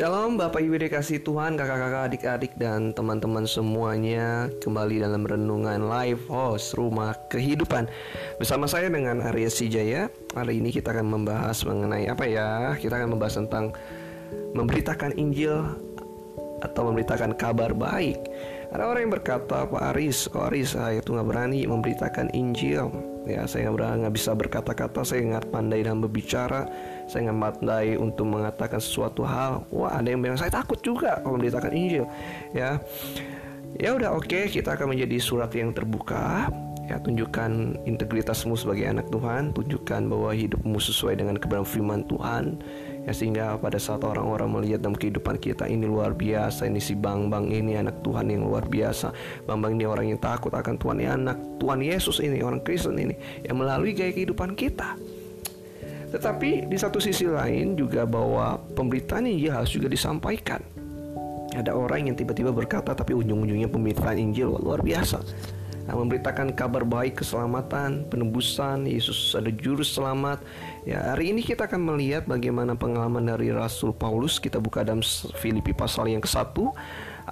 Shalom Bapak Ibu dikasih Tuhan, kakak-kakak, adik-adik, dan teman-teman semuanya. Kembali dalam renungan live host Rumah Kehidupan. Bersama saya dengan Arya Sijaya. Hari ini kita akan membahas mengenai apa ya? Kita akan membahas tentang Memberitakan Injil Atau memberitakan kabar baik. Ada orang yang berkata Pak Aris, oh Aris saya itu nggak berani memberitakan Injil Ya saya nggak bisa berkata-kata Saya nggak pandai dalam berbicara. Saya nggak pandai untuk mengatakan sesuatu hal. Wah ada yang bilang saya takut juga kalau memberitakan Injil. Ya. Ya udah oke okay, kita akan menjadi surat yang terbuka. Ya tunjukkan integritasmu sebagai anak Tuhan. Tunjukkan bahwa hidupmu sesuai dengan kebenaran firman Tuhan ya sehingga pada saat orang-orang melihat dalam kehidupan kita ini luar biasa ini si bang bang ini anak Tuhan yang luar biasa bang bang ini orang yang takut akan Tuhan ini anak Tuhan Yesus ini orang Kristen ini yang melalui gaya kehidupan kita tetapi di satu sisi lain juga bahwa pemberitaan Injil harus juga disampaikan. Ada orang yang tiba-tiba berkata tapi ujung-ujungnya pemberitaan Injil luar biasa. Nah, memberitakan kabar baik keselamatan, penebusan, Yesus ada juru selamat. Ya, hari ini kita akan melihat bagaimana pengalaman dari Rasul Paulus. Kita buka dalam Filipi pasal yang ke-1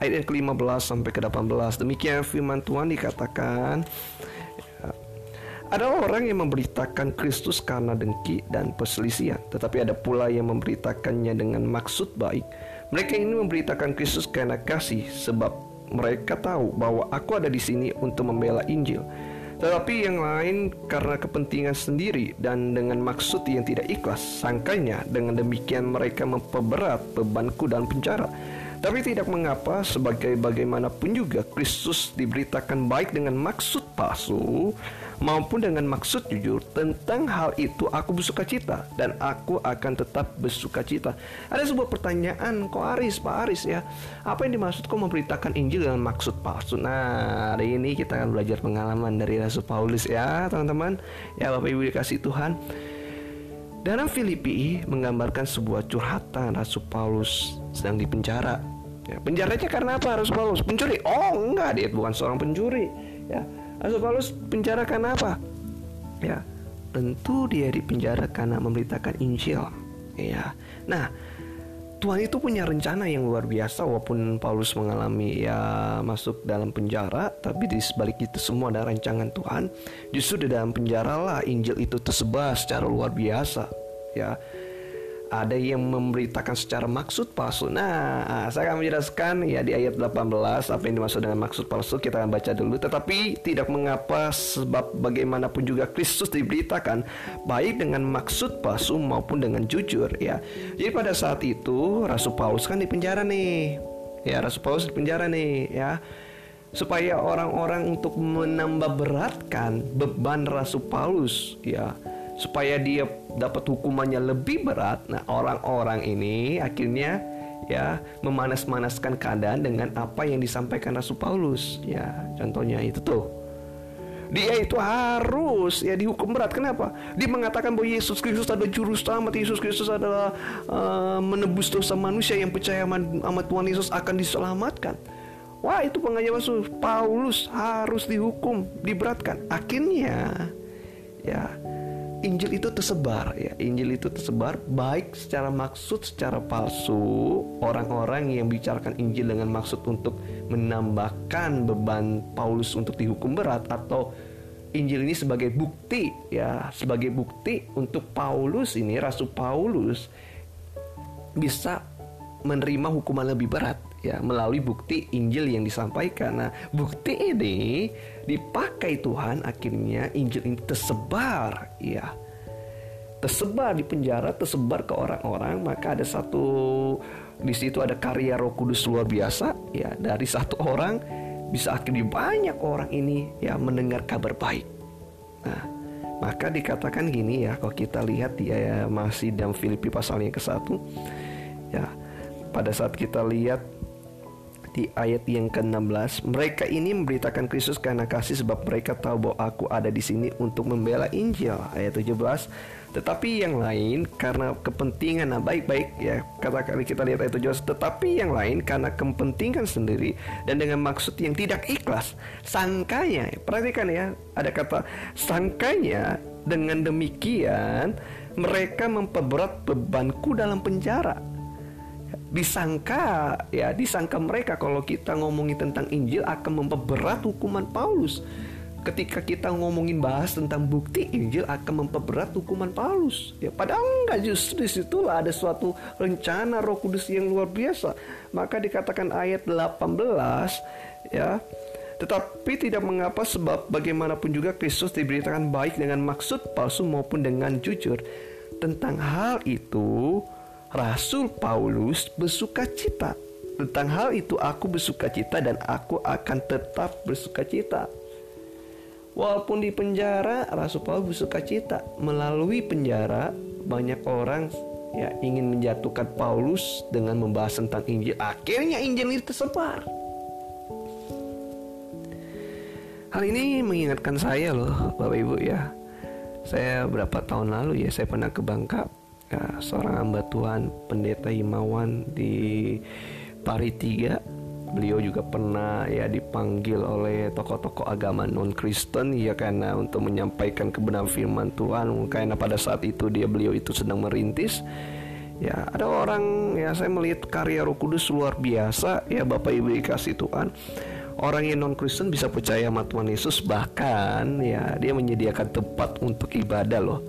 ayat yang ke-15 sampai ke-18. Demikian firman Tuhan dikatakan ada orang yang memberitakan Kristus karena dengki dan perselisihan, tetapi ada pula yang memberitakannya dengan maksud baik. Mereka ini memberitakan Kristus karena kasih, sebab mereka tahu bahwa aku ada di sini untuk membela Injil. Tetapi yang lain karena kepentingan sendiri dan dengan maksud yang tidak ikhlas, sangkanya dengan demikian mereka memperberat bebanku dalam penjara. Tapi tidak mengapa sebagai bagaimanapun juga Kristus diberitakan baik dengan maksud palsu maupun dengan maksud jujur tentang hal itu aku bersuka cita dan aku akan tetap bersuka cita. Ada sebuah pertanyaan kok Aris, Pak Aris ya, apa yang dimaksud kok memberitakan Injil dengan maksud palsu? Nah, hari ini kita akan belajar pengalaman dari Rasul Paulus ya, teman-teman. Ya, Bapak Ibu dikasih Tuhan. Dalam Filipi menggambarkan sebuah curhatan Rasul Paulus sedang dipenjara. Ya, penjaranya karena apa Rasul Paulus? Pencuri? Oh enggak, dia bukan seorang pencuri. Ya, Rasul Paulus penjara karena apa? Ya, tentu dia dipenjara karena memberitakan Injil. Ya, nah Tuhan itu punya rencana yang luar biasa walaupun Paulus mengalami ya masuk dalam penjara tapi di sebalik itu semua ada rancangan Tuhan justru di dalam penjara lah Injil itu tersebar secara luar biasa ya ada yang memberitakan secara maksud palsu. Nah, saya akan menjelaskan ya di ayat 18 apa yang dimaksud dengan maksud palsu kita akan baca dulu. Tetapi tidak mengapa sebab bagaimanapun juga Kristus diberitakan baik dengan maksud palsu maupun dengan jujur ya. Jadi pada saat itu Rasul Paulus kan di penjara nih. Ya, Rasul Paulus di penjara nih ya supaya orang-orang untuk menambah beratkan beban Rasul Paulus ya supaya dia dapat hukumannya lebih berat. Nah, orang-orang ini akhirnya ya memanas-manaskan keadaan dengan apa yang disampaikan Rasul Paulus. Ya, contohnya itu tuh. Dia itu harus ya dihukum berat. Kenapa? Dia mengatakan bahwa Yesus Kristus adalah juru selamat. Yesus Kristus adalah uh, menebus dosa manusia yang percaya sama Tuhan Yesus akan diselamatkan. Wah, itu pengajaran Paulus harus dihukum, diberatkan. Akhirnya ya Injil itu tersebar ya. Injil itu tersebar baik secara maksud secara palsu. Orang-orang yang bicarakan Injil dengan maksud untuk menambahkan beban Paulus untuk dihukum berat atau Injil ini sebagai bukti ya sebagai bukti untuk Paulus ini Rasul Paulus bisa menerima hukuman lebih berat ya melalui bukti Injil yang disampaikan. Nah, bukti ini dipakai Tuhan akhirnya Injil ini tersebar ya. Tersebar di penjara, tersebar ke orang-orang, maka ada satu di situ ada karya Roh Kudus luar biasa ya dari satu orang bisa akhirnya banyak orang ini ya mendengar kabar baik. Nah, maka dikatakan gini ya kalau kita lihat dia ya, masih dalam Filipi pasal yang ke-1 ya pada saat kita lihat di ayat yang ke-16 mereka ini memberitakan Kristus karena kasih sebab mereka tahu bahwa aku ada di sini untuk membela Injil. Ayat 17 tetapi yang lain karena kepentingan. Nah baik-baik ya kata kita lihat ayat 17 tetapi yang lain karena kepentingan sendiri dan dengan maksud yang tidak ikhlas. Sangkanya perhatikan ya ada kata sangkanya dengan demikian mereka memperberat bebanku dalam penjara disangka ya disangka mereka kalau kita ngomongin tentang Injil akan memperberat hukuman Paulus ketika kita ngomongin bahas tentang bukti Injil akan memperberat hukuman Paulus. Ya, padahal enggak justru di situlah ada suatu rencana Roh Kudus yang luar biasa. Maka dikatakan ayat 18 ya. Tetapi tidak mengapa sebab bagaimanapun juga Kristus diberitakan baik dengan maksud palsu maupun dengan jujur. Tentang hal itu Rasul Paulus bersuka cita. Tentang hal itu aku bersuka cita dan aku akan tetap bersuka cita. Walaupun di penjara, Rasul Paulus bersuka cita. Melalui penjara, banyak orang ya ingin menjatuhkan Paulus dengan membahas tentang Injil. Akhirnya Injil itu tersebar. Hal ini mengingatkan saya loh, Bapak Ibu ya. Saya berapa tahun lalu ya, saya pernah ke Bangka. Ya, seorang hamba Tuhan, pendeta Himawan di Pari 3 beliau juga pernah ya dipanggil oleh tokoh-tokoh agama non Kristen ya karena untuk menyampaikan kebenaran firman Tuhan. Karena pada saat itu dia beliau itu sedang merintis. Ya ada orang ya saya melihat karya Roh Kudus luar biasa. Ya Bapak Ibu dikasih Tuhan. Orang yang non Kristen bisa percaya sama Tuhan Yesus. Bahkan ya dia menyediakan tempat untuk ibadah loh.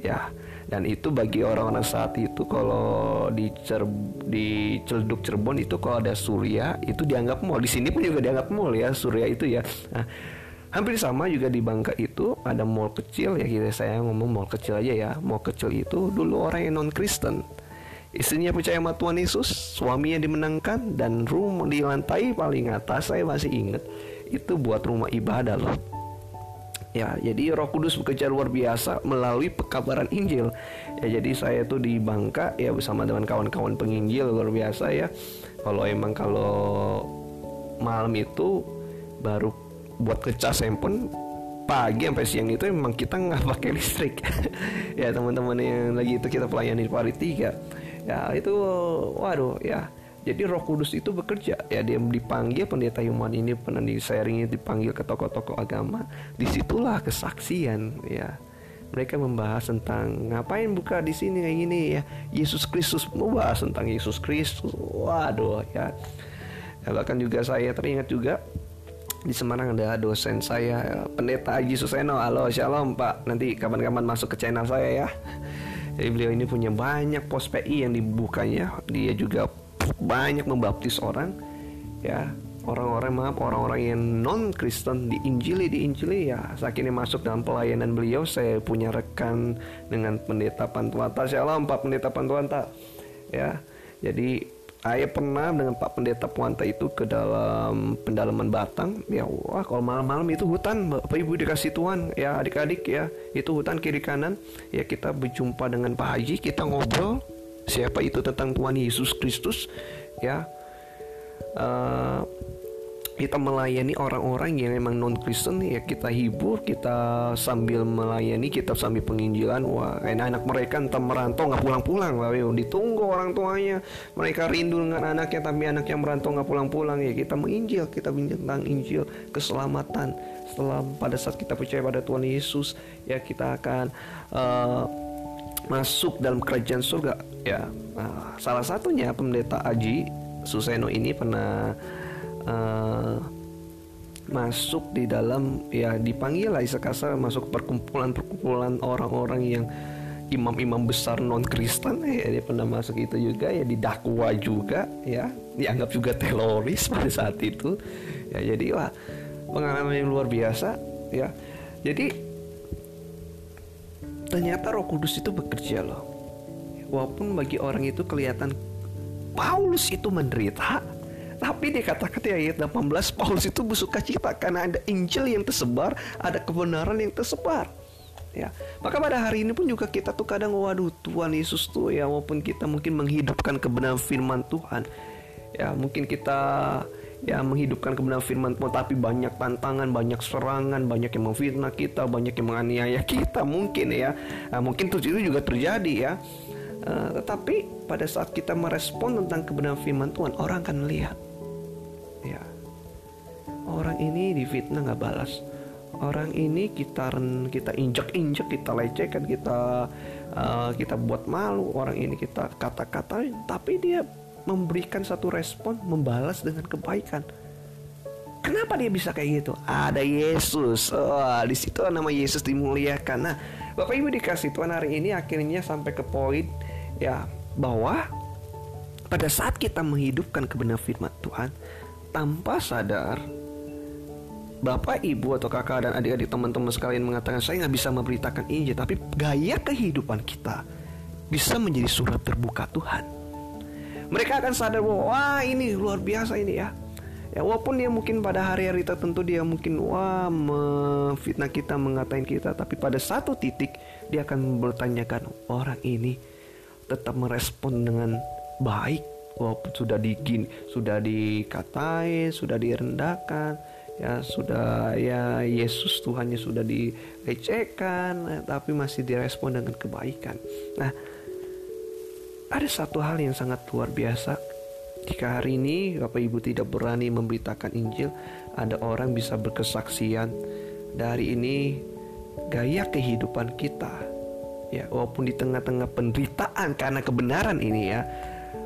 Ya dan itu bagi orang-orang saat itu kalau di Cer di Celduk Cirebon itu kalau ada surya itu dianggap mall. Di sini pun juga dianggap mall ya surya itu ya. Nah, hampir sama juga di Bangka itu ada mall kecil ya kita saya ngomong mall kecil aja ya. Mall kecil itu dulu orang yang non Kristen istrinya percaya sama Tuhan Yesus suaminya dimenangkan dan rumah di lantai paling atas saya masih ingat itu buat rumah ibadah loh Ya, jadi Roh Kudus bekerja luar biasa melalui pekabaran Injil. Ya, jadi saya tuh di Bangka ya bersama dengan kawan-kawan penginjil luar biasa ya. Kalau emang kalau malam itu baru buat ngecas handphone pagi sampai siang itu emang kita nggak pakai listrik ya teman-teman yang lagi itu kita pelayani di tiga ya itu waduh ya jadi Roh Kudus itu bekerja. Ya dia dipanggil pendeta Yuman ini pernah di sharingnya dipanggil ke tokoh-tokoh agama. Di situlah kesaksian ya. Mereka membahas tentang ngapain buka di sini kayak gini ya. Yesus Kristus membahas tentang Yesus Kristus. Waduh ya. ya. Bahkan juga saya teringat juga di Semarang ada dosen saya pendeta Haji Suseno halo shalom pak nanti kapan-kapan masuk ke channel saya ya jadi beliau ini punya banyak pos PI yang dibukanya dia juga banyak membaptis orang ya. Orang-orang maaf orang-orang yang non Kristen diinjili diinjili ya. Saat ini masuk dalam pelayanan beliau saya punya rekan dengan pendeta Pantuanta. Shalom Pak pendeta Pantuanta ya. Jadi saya pernah dengan Pak Pendeta Puanta itu ke dalam pendalaman Batang ya. Wah kalau malam-malam itu hutan Bapak Ibu dikasih Tuhan ya adik-adik ya. Itu hutan kiri kanan ya kita berjumpa dengan Pak Haji kita ngobrol siapa itu tentang Tuhan Yesus Kristus? Ya. Uh, kita melayani orang-orang yang memang non Kristen ya kita hibur kita sambil melayani kita sambil penginjilan. Wah enak anak mereka entah merantau nggak pulang-pulang. Lah ditunggu orang tuanya. Mereka rindu dengan anaknya tapi anak yang merantau nggak pulang-pulang. Ya kita menginjil kita tentang Injil keselamatan. Setelah pada saat kita percaya pada Tuhan Yesus ya kita akan uh, masuk dalam kerajaan surga. Ya. Nah, salah satunya pendeta Aji Suseno ini pernah uh, masuk di dalam ya dipanggil lah sekasar masuk perkumpulan-perkumpulan orang-orang yang imam-imam besar non Kristen ya dia pernah masuk itu juga ya didakwa juga ya. Dianggap juga teroris pada saat itu. Ya jadi wah pengalaman yang luar biasa ya. Jadi ternyata Roh Kudus itu bekerja loh. Walaupun bagi orang itu kelihatan Paulus itu menderita, tapi dikatakan di ayat 18 Paulus itu bersuka cita karena ada Injil yang tersebar, ada kebenaran yang tersebar. Ya, maka pada hari ini pun juga kita tuh kadang waduh Tuhan Yesus tuh ya walaupun kita mungkin menghidupkan kebenaran firman Tuhan, ya mungkin kita ya menghidupkan kebenaran firman Tuhan tapi banyak tantangan banyak serangan banyak yang memfitnah kita banyak yang menganiaya kita mungkin ya. Nah, mungkin itu juga terjadi ya. Uh, tetapi pada saat kita merespon tentang kebenaran firman Tuhan orang akan melihat. Ya. Orang ini difitnah nggak balas. Orang ini kita kita injek injek kita lecehkan kita uh, kita buat malu. Orang ini kita kata-katain tapi dia memberikan satu respon, membalas dengan kebaikan. Kenapa dia bisa kayak gitu? Ada Yesus. Oh, di situ nama Yesus dimuliakan. Nah, Bapak Ibu dikasih Tuhan hari ini akhirnya sampai ke poin ya bahwa pada saat kita menghidupkan kebenaran firman Tuhan tanpa sadar Bapak, Ibu atau kakak dan adik-adik teman-teman sekalian mengatakan saya nggak bisa memberitakan Injil, tapi gaya kehidupan kita bisa menjadi surat terbuka Tuhan. Mereka akan sadar bahwa wah ini luar biasa ini ya. Ya walaupun dia mungkin pada hari-hari tertentu dia mungkin wah memfitnah kita, mengatain kita, tapi pada satu titik dia akan bertanyakan orang ini tetap merespon dengan baik walaupun sudah digin, sudah dikatai, sudah direndahkan, ya sudah ya Yesus Tuhannya sudah dilecehkan, tapi masih direspon dengan kebaikan. Nah, ada satu hal yang sangat luar biasa jika hari ini Bapak Ibu tidak berani memberitakan Injil, ada orang bisa berkesaksian dari ini gaya kehidupan kita. Ya, walaupun di tengah-tengah penderitaan karena kebenaran ini ya.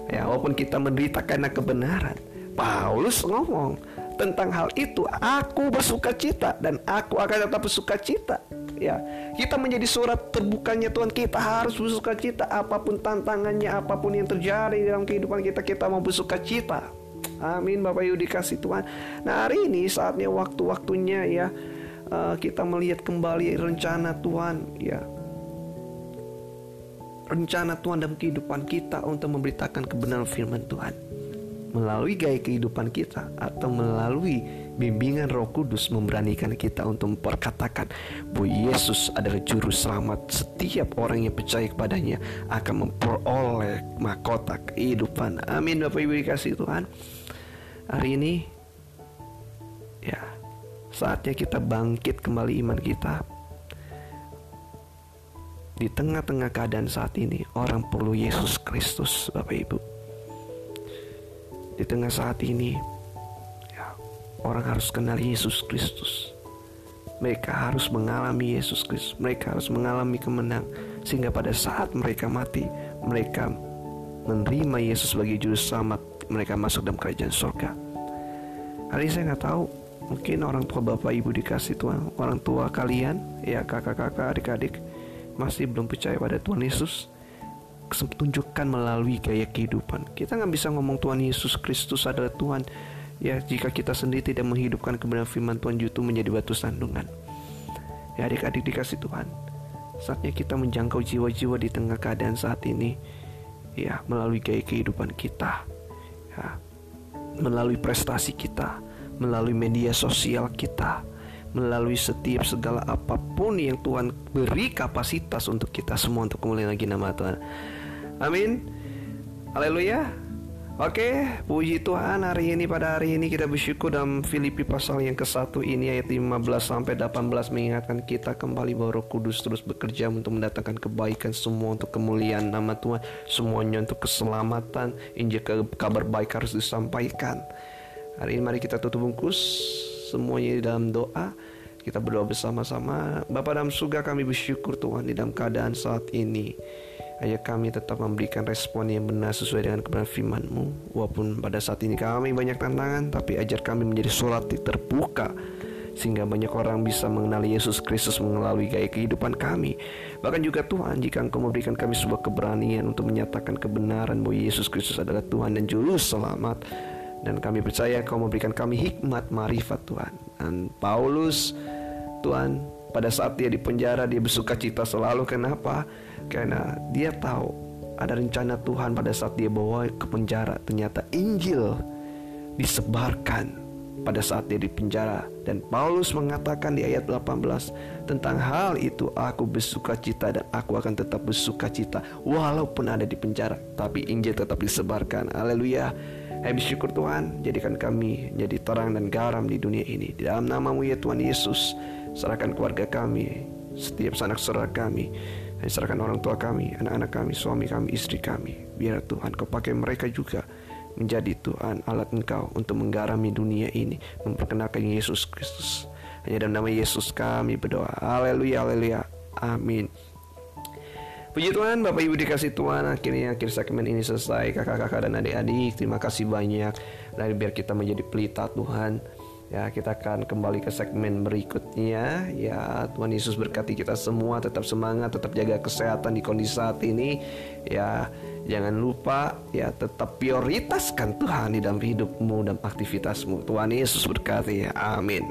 Ya, walaupun kita menderita karena kebenaran. Paulus ngomong tentang hal itu, aku bersuka cita dan aku akan tetap bersuka cita. Ya kita menjadi surat terbukanya Tuhan kita harus bersuka cita. Apa pun tantangannya apa pun yang terjadi dalam kehidupan kita kita mau bersuka cita. Amin Bapak Ibu dikasih Tuhan. Nah hari ini saatnya waktu-waktunya ya uh, kita melihat kembali rencana Tuhan ya. Rencana Tuhan dalam kehidupan kita untuk memberitakan kebenaran firman Tuhan melalui gaya kehidupan kita atau melalui bimbingan Roh Kudus memberanikan kita untuk memperkatakan bahwa Yesus adalah juru selamat setiap orang yang percaya kepadanya akan memperoleh mahkota kehidupan. Amin Bapak Ibu dikasih Tuhan. Hari ini ya saatnya kita bangkit kembali iman kita. Di tengah-tengah keadaan saat ini orang perlu Yesus Kristus Bapak Ibu. Di tengah saat ini Orang harus kenal Yesus Kristus. Mereka harus mengalami Yesus Kristus. Mereka harus mengalami kemenang. Sehingga pada saat mereka mati, mereka menerima Yesus sebagai juru selamat. Mereka masuk dalam kerajaan surga. Hari ini saya nggak tahu. Mungkin orang tua bapak ibu dikasih Tuhan. Orang tua kalian, ya kakak-kakak, adik-adik. Masih belum percaya pada Tuhan Yesus tunjukkan melalui gaya kehidupan. Kita nggak bisa ngomong Tuhan Yesus Kristus adalah Tuhan Ya, jika kita sendiri tidak menghidupkan kebenaran firman Tuhan itu menjadi batu sandungan. Ya, adik-adik dikasih Tuhan. Saatnya kita menjangkau jiwa-jiwa di tengah keadaan saat ini. Ya, melalui gaya kehidupan kita. Ya, melalui prestasi kita, melalui media sosial kita, melalui setiap segala apa pun yang Tuhan beri kapasitas untuk kita semua untuk kemuliaan lagi nama Tuhan. Amin. Haleluya. Oke, puji Tuhan hari ini pada hari ini kita bersyukur dalam Filipi pasal yang ke-1 ini ayat 15 sampai 18 mengingatkan kita kembali bahwa Roh Kudus terus bekerja untuk mendatangkan kebaikan semua untuk kemuliaan nama Tuhan, semuanya untuk keselamatan, injil ke kabar baik harus disampaikan. Hari ini mari kita tutup bungkus semuanya di dalam doa. Kita berdoa bersama-sama. Bapak dalam surga kami bersyukur Tuhan di dalam keadaan saat ini. Ayah kami tetap memberikan respon yang benar sesuai dengan kebenaran firman-Mu. Walaupun pada saat ini kami banyak tantangan Tapi ajar kami menjadi sholat terbuka Sehingga banyak orang bisa mengenali Yesus Kristus melalui gaya kehidupan kami. Bahkan juga Tuhan jika Engkau memberikan kami sebuah keberanian Untuk menyatakan kebenaran bahwa Yesus Kristus adalah Tuhan dan Juru Selamat Dan kami percaya Kau memberikan kami hikmat marifat Tuhan. Dan Paulus Tuhan pada saat dia di penjara dia bersuka cita selalu. Kenapa? Karena dia tahu ada rencana Tuhan pada saat dia bawa ke penjara. Ternyata Injil disebarkan pada saat dia di penjara. Dan Paulus mengatakan di ayat 18 tentang hal itu aku bersuka cita dan aku akan tetap bersuka cita walaupun ada di penjara. Tapi Injil tetap disebarkan. Haleluya. Hai bersyukur Tuhan jadikan kami jadi terang dan garam di dunia ini. Di dalam namamu ya Tuhan Yesus serahkan keluarga kami setiap sanak saudara kami dan serahkan orang tua kami, anak-anak kami, suami kami, istri kami. Biar Tuhan kau pakai mereka juga menjadi Tuhan alat engkau untuk menggarami dunia ini. Memperkenalkan Yesus Kristus. Hanya dalam nama Yesus kami berdoa. Haleluya, haleluya. Amin. Puji Tuhan, Bapak Ibu dikasih Tuhan, akhirnya akhir segmen ini selesai. Kakak-kakak dan adik-adik, terima kasih banyak. Dan biar kita menjadi pelita Tuhan. Ya, kita akan kembali ke segmen berikutnya. Ya, Tuhan Yesus berkati kita semua, tetap semangat, tetap jaga kesehatan di kondisi saat ini. Ya, jangan lupa ya tetap prioritaskan Tuhan di dalam hidupmu dan aktivitasmu. Tuhan Yesus berkati. Amin.